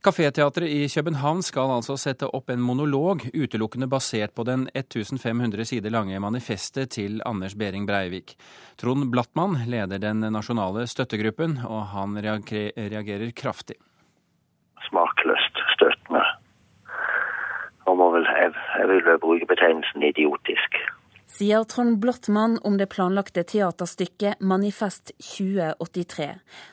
Kaféteatret i København skal altså sette opp en monolog utelukkende basert på den 1500 sider lange manifestet til Anders Behring Breivik. Trond Blattmann leder den nasjonale støttegruppen, og han reagerer kraftig. Smakløst, jeg, jeg vil bruke betegnelsen idiotisk sier Trond Blottmann om det planlagte teaterstykket Manifest 2083.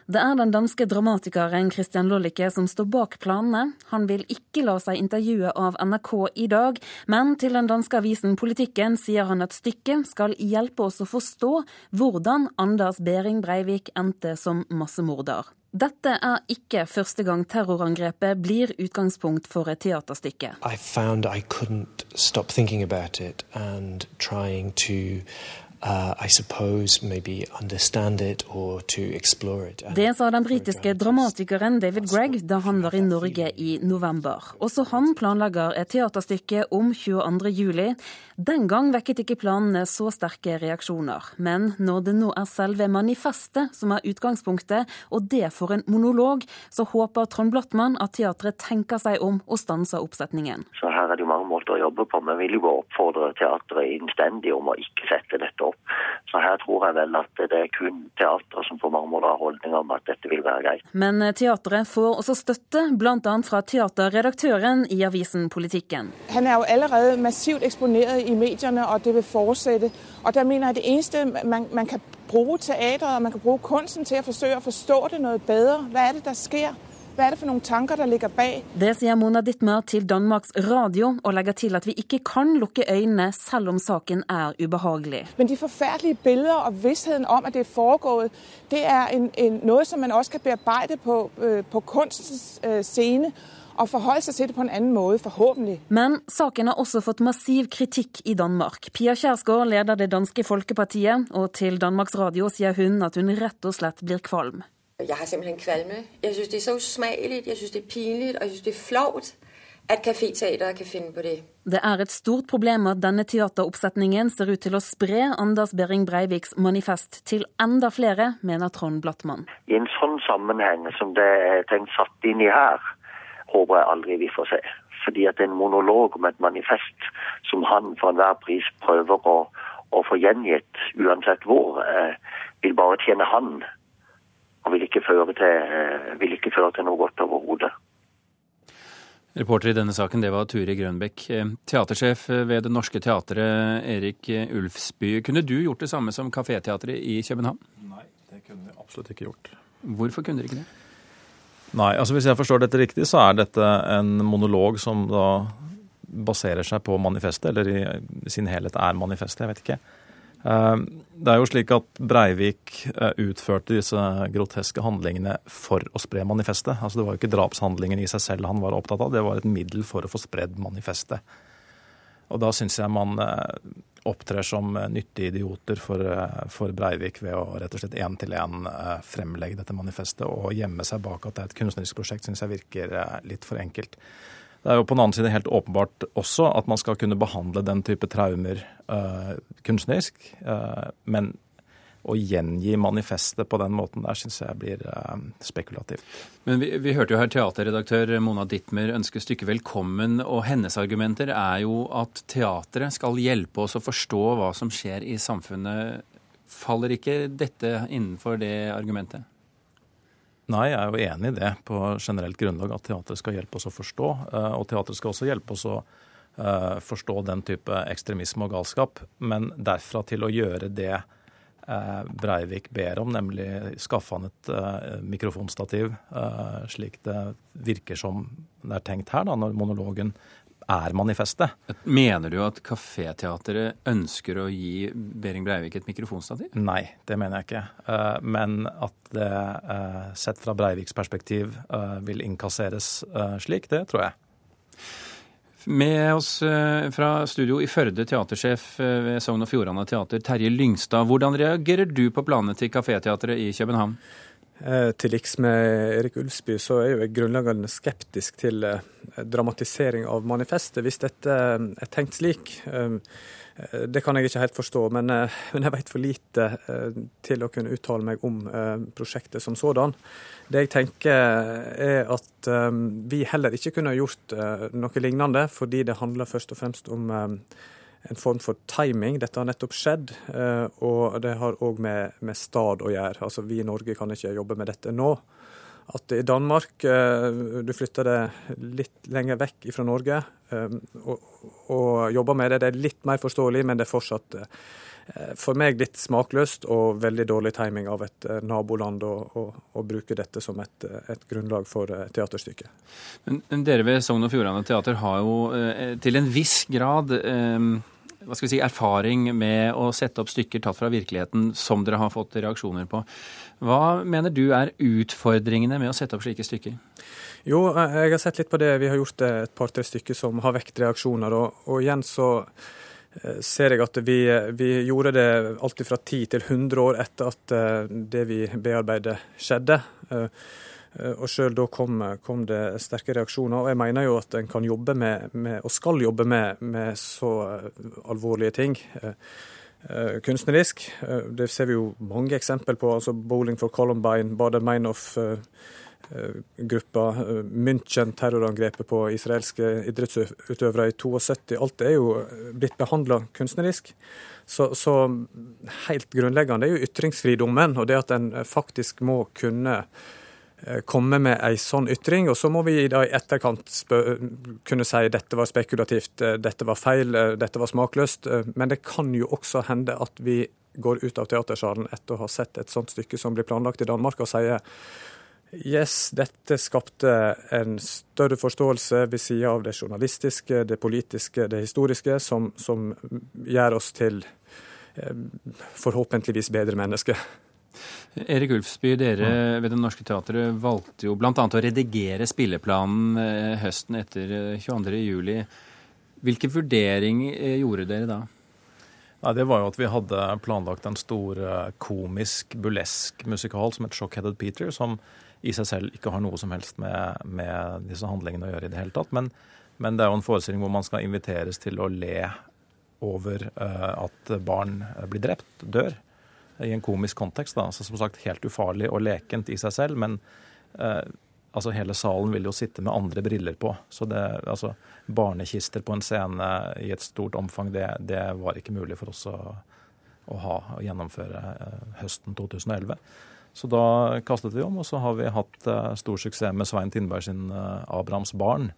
Det er den danske dramatikeren Christian Lollicke som står bak planene. Han vil ikke la seg intervjue av NRK i dag, men til den danske avisen Politikken sier han at stykket skal hjelpe oss å forstå hvordan Anders Behring Breivik endte som massemorder. Dette er ikke første gang terrorangrepet blir utgangspunkt for et teaterstykke. I found I couldn't stop thinking about it and trying to det sa den britiske dramatikeren David Gregg da han var i Norge i november. Også han planlegger et teaterstykke om 22. juli. Den gang vekket ikke planene så sterke reaksjoner. Men når det nå er selve manifestet som er utgangspunktet, og det for en monolog, så håper Trond Blattmann at teatret tenker seg om og stanser oppsetningen. Så her er det mange måter å jobbe på. men vil jo oppfordre teatret innstendig om å ikke sette dette opp. Så her tror jeg vel at det er kun teatret som på mange måter har holdning om at dette vil være greit. Men teatret får også støtte, bl.a. fra teaterredaktøren i avisen Politikken. Han er jo allerede massivt eksponert i mediene, og det vil fortsette. Og der mener jeg det eneste man, man kan bruke teatret og man kan bruke kunsten til å forsøke å forstå det noe bedre. Hva er det der skjer? Hva er det for noen tanker der ligger bak? Det sier Mona Dittmer til Danmarks Radio, og legger til at vi ikke kan lukke øynene selv om saken er ubehagelig. Men de forferdelige bilder og vissheten om at det er foregått, det er en, en, noe som man også kan bearbeide på, øh, på kunstens øh, scene og forholde seg til det på en annen måte, forhåpentlig. Men saken har også fått massiv kritikk i Danmark. Pia Kjærsgaard leder det danske Folkepartiet, og til Danmarks Radio sier hun at hun rett og slett blir kvalm. Jeg har simpelthen kvalme. Jeg syns det er så usmagelig, jeg syns det er pinlig, og jeg syns det er flaut at kaféteateret kan finne på det. Det er et stort problem at denne teateroppsetningen ser ut til å spre Anders Behring Breiviks manifest til enda flere, mener Trond Blattmann. I en sånn sammenheng som det er tenkt satt inn i her, håper jeg aldri vi får se. Fordi at en monolog om et manifest som han for enhver pris prøver å, å få gjengitt, uansett hvor, eh, vil bare tjene han og vil ikke føre til, eh, vil ikke føre til noe godt overhodet. Reporter i denne saken, det var Turi Grønbekk. Eh, teatersjef ved Det Norske Teatret, Erik Ulfsby. Kunne du gjort det samme som Kaféteatret i København? Nei, det kunne vi absolutt ikke gjort. Hvorfor kunne dere ikke det? Nei, altså hvis jeg forstår dette riktig, så er dette en monolog som da baserer seg på manifestet, eller i sin helhet er manifestet, jeg vet ikke. Ehm, det er jo slik at Breivik eh, utførte disse groteske handlingene for å spre manifestet. Altså Det var jo ikke drapshandlingen i seg selv han var opptatt av, det var et middel for å få spredd manifestet. Og da syns jeg man eh, opptrer som nyttige idioter for, eh, for Breivik ved å rett og slett én til én fremlegge dette manifestet og gjemme seg bak at det er et kunstnerisk prosjekt, syns jeg virker litt for enkelt. Det er jo på den annen side helt åpenbart også at man skal kunne behandle den type traumer uh, kunstnerisk. Uh, men å gjengi manifestet på den måten der syns jeg blir uh, spekulativt. Men vi, vi, hørte jo her teaterredaktør Mona Dittmer ønske stykket velkommen, og hennes argumenter er jo at teatret skal hjelpe oss å forstå hva som skjer i samfunnet. Faller ikke dette innenfor det argumentet? Nei, jeg er jo enig i det på generelt grunnlag at teatret skal hjelpe oss å forstå. Eh, og teatret skal også hjelpe oss å eh, forstå den type ekstremisme og galskap. Men derfra til å gjøre det eh, Breivik ber om, nemlig skaffe han et mikrofonstativ, slik det virker som det er tenkt her, da, når monologen er manifestet. Mener du at Kaféteatret ønsker å gi Behring Breivik et mikrofonstativ? Nei, det mener jeg ikke. Eh, men at det eh, sett fra Breiviks perspektiv eh, vil innkasseres slik, det tror jeg. Med oss fra studio i Førde, teatersjef ved Sogn og Fjordane Teater, Terje Lyngstad. Hvordan reagerer du på planene til Kaféteatret i København? Eh, til liks med Erik Ulfsby, så er jeg grunnleggende skeptisk til eh, dramatisering av manifestet, hvis dette eh, er tenkt slik. Det kan jeg ikke helt forstå, men jeg vet for lite til å kunne uttale meg om prosjektet som sådan. Det jeg tenker er at vi heller ikke kunne gjort noe lignende, fordi det handler først og fremst om en form for timing. Dette har nettopp skjedd, eh, og det har òg med, med, stad å gjøre. Altså, Vi i Norge kan ikke jobbe med dette nå. At i Danmark eh, du flytter det litt lenger vekk fra Norge eh, og, og jobber med det, det er litt mer forståelig, men det er fortsatt for meg litt smakløst og veldig dårlig timing av et naboland å, bruke dette som et, et grunnlag for teaterstykket. Men, men, Dere ved Sogn og Fjordane Teater har jo til en viss grad eh, hva skal vi si, erfaring med å sette opp stykker tatt fra virkeligheten som dere har fått reaksjoner på. Hva mener du er utfordringene med å sette opp slike stykker? Jo, jeg har sett litt på det. Vi har gjort et par-tre stykker som har vekt reaksjoner. Og, og, igjen så eh, ser jeg at vi, vi gjorde det alltid fra 10 til 100 år etter at eh, det vi bearbeidet, skjedde. Eh, og sjøl da kom, kom, det sterke reaksjoner. Og jeg mener jo at en kan jobbe med, med og skal jobbe med, med så eh, alvorlige ting. Kunstnerisk. Det ser vi jo mange eksempel på. altså Bowling for Columbine, Bader Meinhof-gruppa, uh, München, terrorangrepet på israelske idrettsutøvere i 72. Alt er jo blitt behandla kunstnerisk. Så, så, helt grunnleggende er jo ytringsfridommen, og det at en faktisk må kunne Eh, komme med ei sånn ytring. Og så må vi da i etterkant kunne si dette var spekulativt, eh, dette var feil, eh, dette var smakløst. Men det kan jo også hende at vi går ut av teatersalen etter å ha sett et sånt stykke som blir planlagt i Danmark, og sier yes, dette skapte en større forståelse ved sida av det journalistiske, det politiske, det historiske, som, som gjør oss til forhåpentligvis bedre mennesker. Erik Ulfsby, dere ved Det Norske Teatret valgte jo bl.a. å redigere spilleplanen eh, høsten etter 22.07. Hvilke Hvilken vurdering eh, gjorde dere da? Nei, Det var jo at vi hadde planlagt en stor komisk, bulesk musikal som het Shockheaded Peter, som i seg selv ikke har noe som helst med, med disse handlingene å gjøre i det hele tatt. Men, men, det er jo en forestilling hvor man skal inviteres til å le over uh, at barn blir drept, dør i en komisk kontekst. Da. Altså, som sagt helt ufarlig og lekent i seg selv, men uh, altså hele salen vil jo sitte med andre briller på. Så det, altså, barnekister på en scene i et stort omfang, det, det var ikke mulig for oss å, å ha og gjennomføre eh, høsten 2011. Så da kastet vi om, og så har vi hatt eh, stor suksess med Svein Tindberg sin eh, 'Abrahams barn',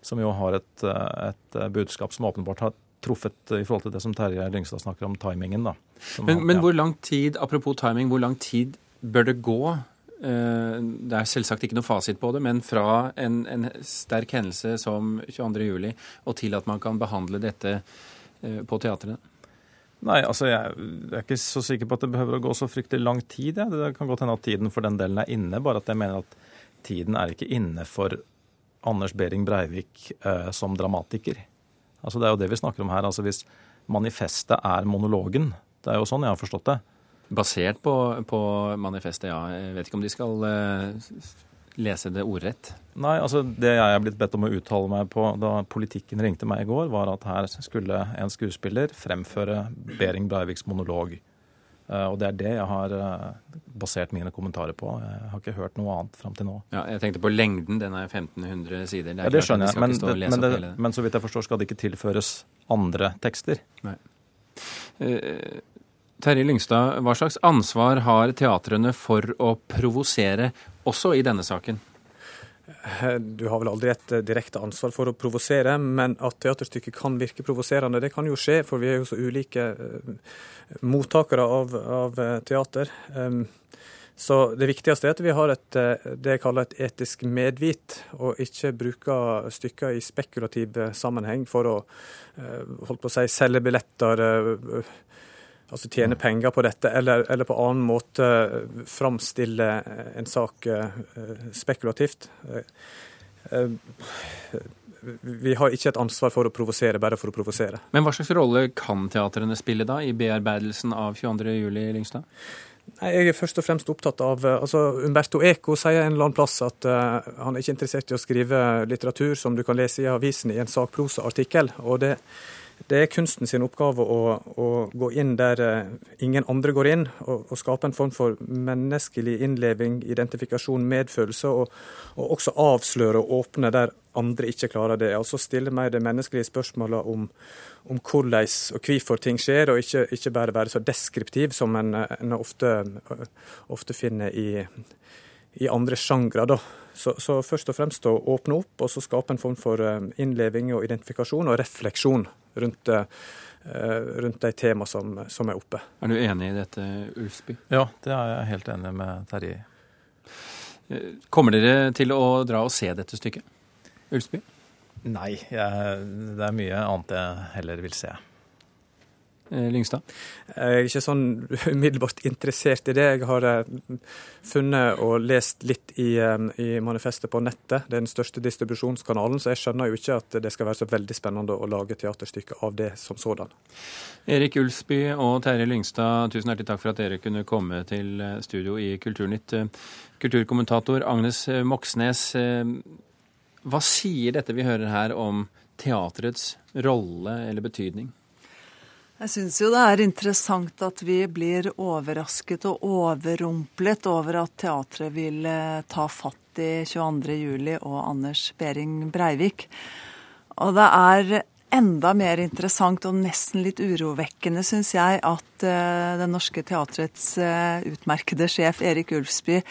som jo har et, eh, et budskap som åpenbart har truffet i forhold til det som Terje Lyngstad snakker om, timingen. da. Men, han, men hvor lang tid, apropos timing, hvor lang tid bør det gå? Det er selvsagt ikke noe fasit på det, men fra en, en sterk hendelse som 22.07. og til at man kan behandle dette på teatrene? Nei, altså jeg, er ikke så sikker på at det behøver å gå så fryktelig lang tid. Ja. Det kan godt hende at tiden for den delen er inne, bare at jeg mener at tiden er ikke inne for Anders Behring Breivik eh, som dramatiker. Altså Det er jo det vi snakker om her. altså Hvis manifestet er monologen, det er jo sånn jeg har forstått det. Basert på, på manifestet, ja. Jeg vet ikke om de skal uh, lese det ordrett. Nei, altså det jeg er blitt bedt om å uttale meg på da politikken ringte meg i går, var at her skulle en skuespiller fremføre Behring Breiviks monolog. Eh, og det er det jeg har eh, basert mine kommentarer på. Jeg har ikke hørt noe annet fram til nå. Ja, jeg tenkte på lengden. Den er 1500 sider. Det, ja, det skjønner jeg, men, det, men, det, men, så vidt jeg forstår skal det ikke tilføres andre tekster. Nei. Uh, Terje Lyngstad, hva slags ansvar har teatrene for å provosere også i denne saken? Du har vel aldri et direkte ansvar for å provosere, men at teaterstykket kan virke provoserende, det kan jo skje, for vi er jo så ulike mottakere av, av eh, teater. Så det viktigste er at vi har et, eh, det jeg kaller et etisk medvit, og ikke bruker stykker i spekulativ eh, sammenheng for å holdt på å si, selge billetter, altså tjene penger på dette, eller, eller på annen måte framstille en sak spekulativt vi har ikke et ansvar for å provosere bare for å provosere. Men hva slags rolle kan teatrene spille da i bearbeidelsen av 22.07, Lyngstad? Nei, Jeg er først og fremst opptatt av altså Umberto Eco sier en eller annen plass at uh, han er ikke interessert i å skrive litteratur som du kan lese i avisen i en sakprosaartikkel. og det det er kunsten sin oppgave å, å gå inn der uh, ingen andre går inn, og, og, skape en form for menneskelig innleving, identifikasjon, medfølelse, og, og også avsløre og åpne der andre ikke klarer det. Altså stille mer det menneskelige spørsmålet om, om hvordan og hvorfor ting skjer, og ikke, ikke, bare være så deskriptiv som en, en ofte, ofte, finner i, i andre sjangre. da. Så, så, først og fremst å åpne opp, og så skape en form for eh, innleving og identifikasjon og refleksjon rundt, eh, rundt de temaene som, som, er oppe. Er du enig i dette, Ulfsby? Ja, det er jeg helt enig med Terje i. Eh, kommer dere til å dra og se dette stykket? Ulfsby? Nei, jeg, det er mye annet jeg heller vil se. Eh, Lyngstad? Jeg er ikke sånn umiddelbart interessert i det. Jeg har eh, funnet og lest litt i, eh, i, manifestet på nettet. Det er den største distribusjonskanalen, så jeg skjønner jo ikke at det skal være så veldig spennende å lage teaterstykke av det som sådan. Erik Ulsby og Terje Lyngstad, tusen hjertelig takk for at dere kunne komme til studio i Kulturnytt. Kulturkommentator Agnes Moxnes, hva sier dette vi hører her om teaterets rolle eller betydning? Jeg syns jo det er interessant at vi blir overrasket og overrumplet over at teatret vil eh, ta fatt i 22.07. og Anders Behring Breivik. Og det er enda mer interessant og nesten litt urovekkende, syns jeg, at uh, Det Norske Teatrets uh, utmerkede sjef Erik Ulfsby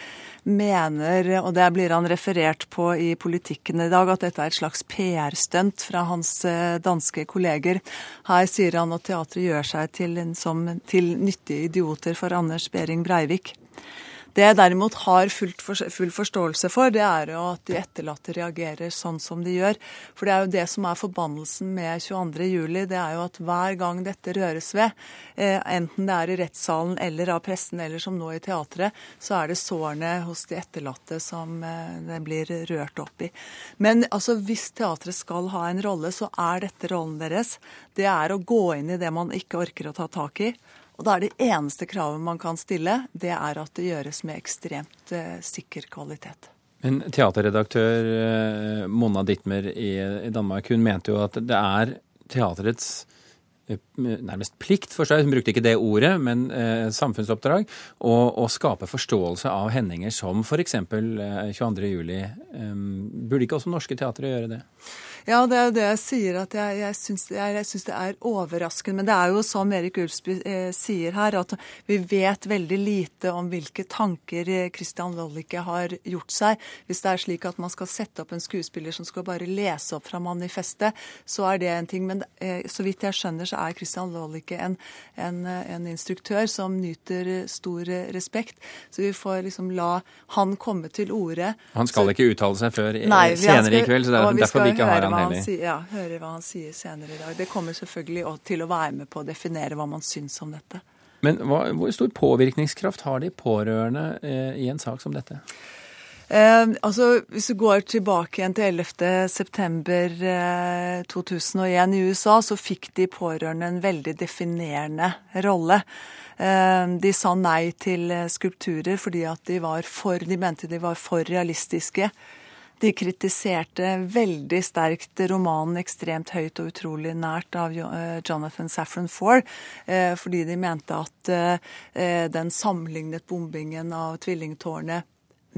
mener, og det blir han referert på i Politikken i dag, at dette er et slags PR-stunt fra hans uh, danske kolleger. Her sier han at teatret gjør seg til, som, til nyttige idioter for Anders Behring Breivik. Det jeg derimot har for, full forståelse for, det er jo at de etterlatte reagerer sånn som de gjør. For det er jo det som er forbannelsen med 22.07. Det er jo at hver gang dette røres ved, eh, enten det er i rettssalen eller av pressen eller som nå i teatret, så er det sårene hos de etterlatte som eh, det blir rørt opp i. Men altså, hvis teatret skal ha en rolle, så er dette rollen deres. Det er å gå inn i det man ikke orker å ta tak i og da er det eneste kravet man kan stille, det er at det gjøres med ekstremt eh, sikker kvalitet. Men teaterredaktør eh, Mona Dittmer i, Danmark, hun mente jo at det er teaterets eh, nærmest plikt for seg, hun brukte ikke det ordet, men eh, samfunnsoppdrag, å, å, skape forståelse av hendinger som f.eks. Eh, 22.07. Eh, burde ikke også norske teatre gjøre det? Ja, det er jo det jeg sier, at jeg, jeg syns det, det, er overraskende. Men det er jo som Erik Ulsby eh, sier her, at vi vet veldig lite om hvilke tanker eh, Christian Lollicke har gjort seg. Hvis det er slik at man skal sette opp en skuespiller som skal bare lese opp fra manifestet, så er det en ting. Men eh, så vidt jeg skjønner, så er Christian Lollicke en, en, en, instruktør som nyter stor respekt. Så vi får liksom la han komme til orde. Han skal så, ikke uttale seg før nei, senere skal, i kveld, så det er derfor vi ikke har han han sier, ja, høre hva han sier senere i dag. Det kommer selvfølgelig til å være med på å definere hva man syns om dette. Men hva, hvor stor påvirkningskraft har de pårørende eh, i en sak som dette? Eh, altså, Hvis du går tilbake igjen til 11.9.2001 eh, i USA, så fikk de pårørende en veldig definerende rolle. Eh, de sa nei til skulpturer fordi at de, var for, de mente de var for realistiske. De kritiserte veldig sterkt romanen 'Ekstremt høyt og utrolig nært' av eh, Jonathan Safran Foer, eh, fordi de mente at eh, den sammenlignet bombingen av tvillingtårnet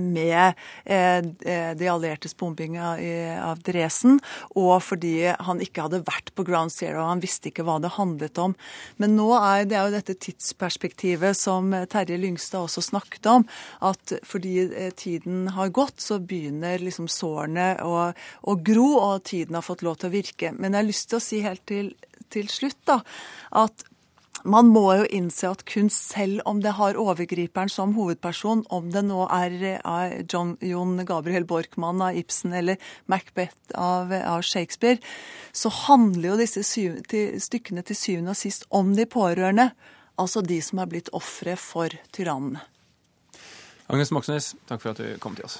med eh, eh, de alliertes bombing av Dresden, og fordi han ikke hadde vært på Ground Zero. Han visste ikke hva det handlet om. Men nå er det er jo dette tidsperspektivet som Terje Lyngstad også snakket om, at fordi eh, tiden har gått, så begynner liksom sårene å, å gro, og tiden har fått lov til å virke. Men jeg har lyst til å si helt til, til slutt da, at man må jo innse at kunst, selv om det har overgriperen som hovedperson, om det nå er John, Jon Gabriel Borkmann av Ibsen eller Macbeth av, av Shakespeare, så handler jo disse syv, til, stykkene til syvende og sist om de pårørende. Altså de som er blitt ofre for tyrannene. Agnes Moxnes, takk for at du kom til oss.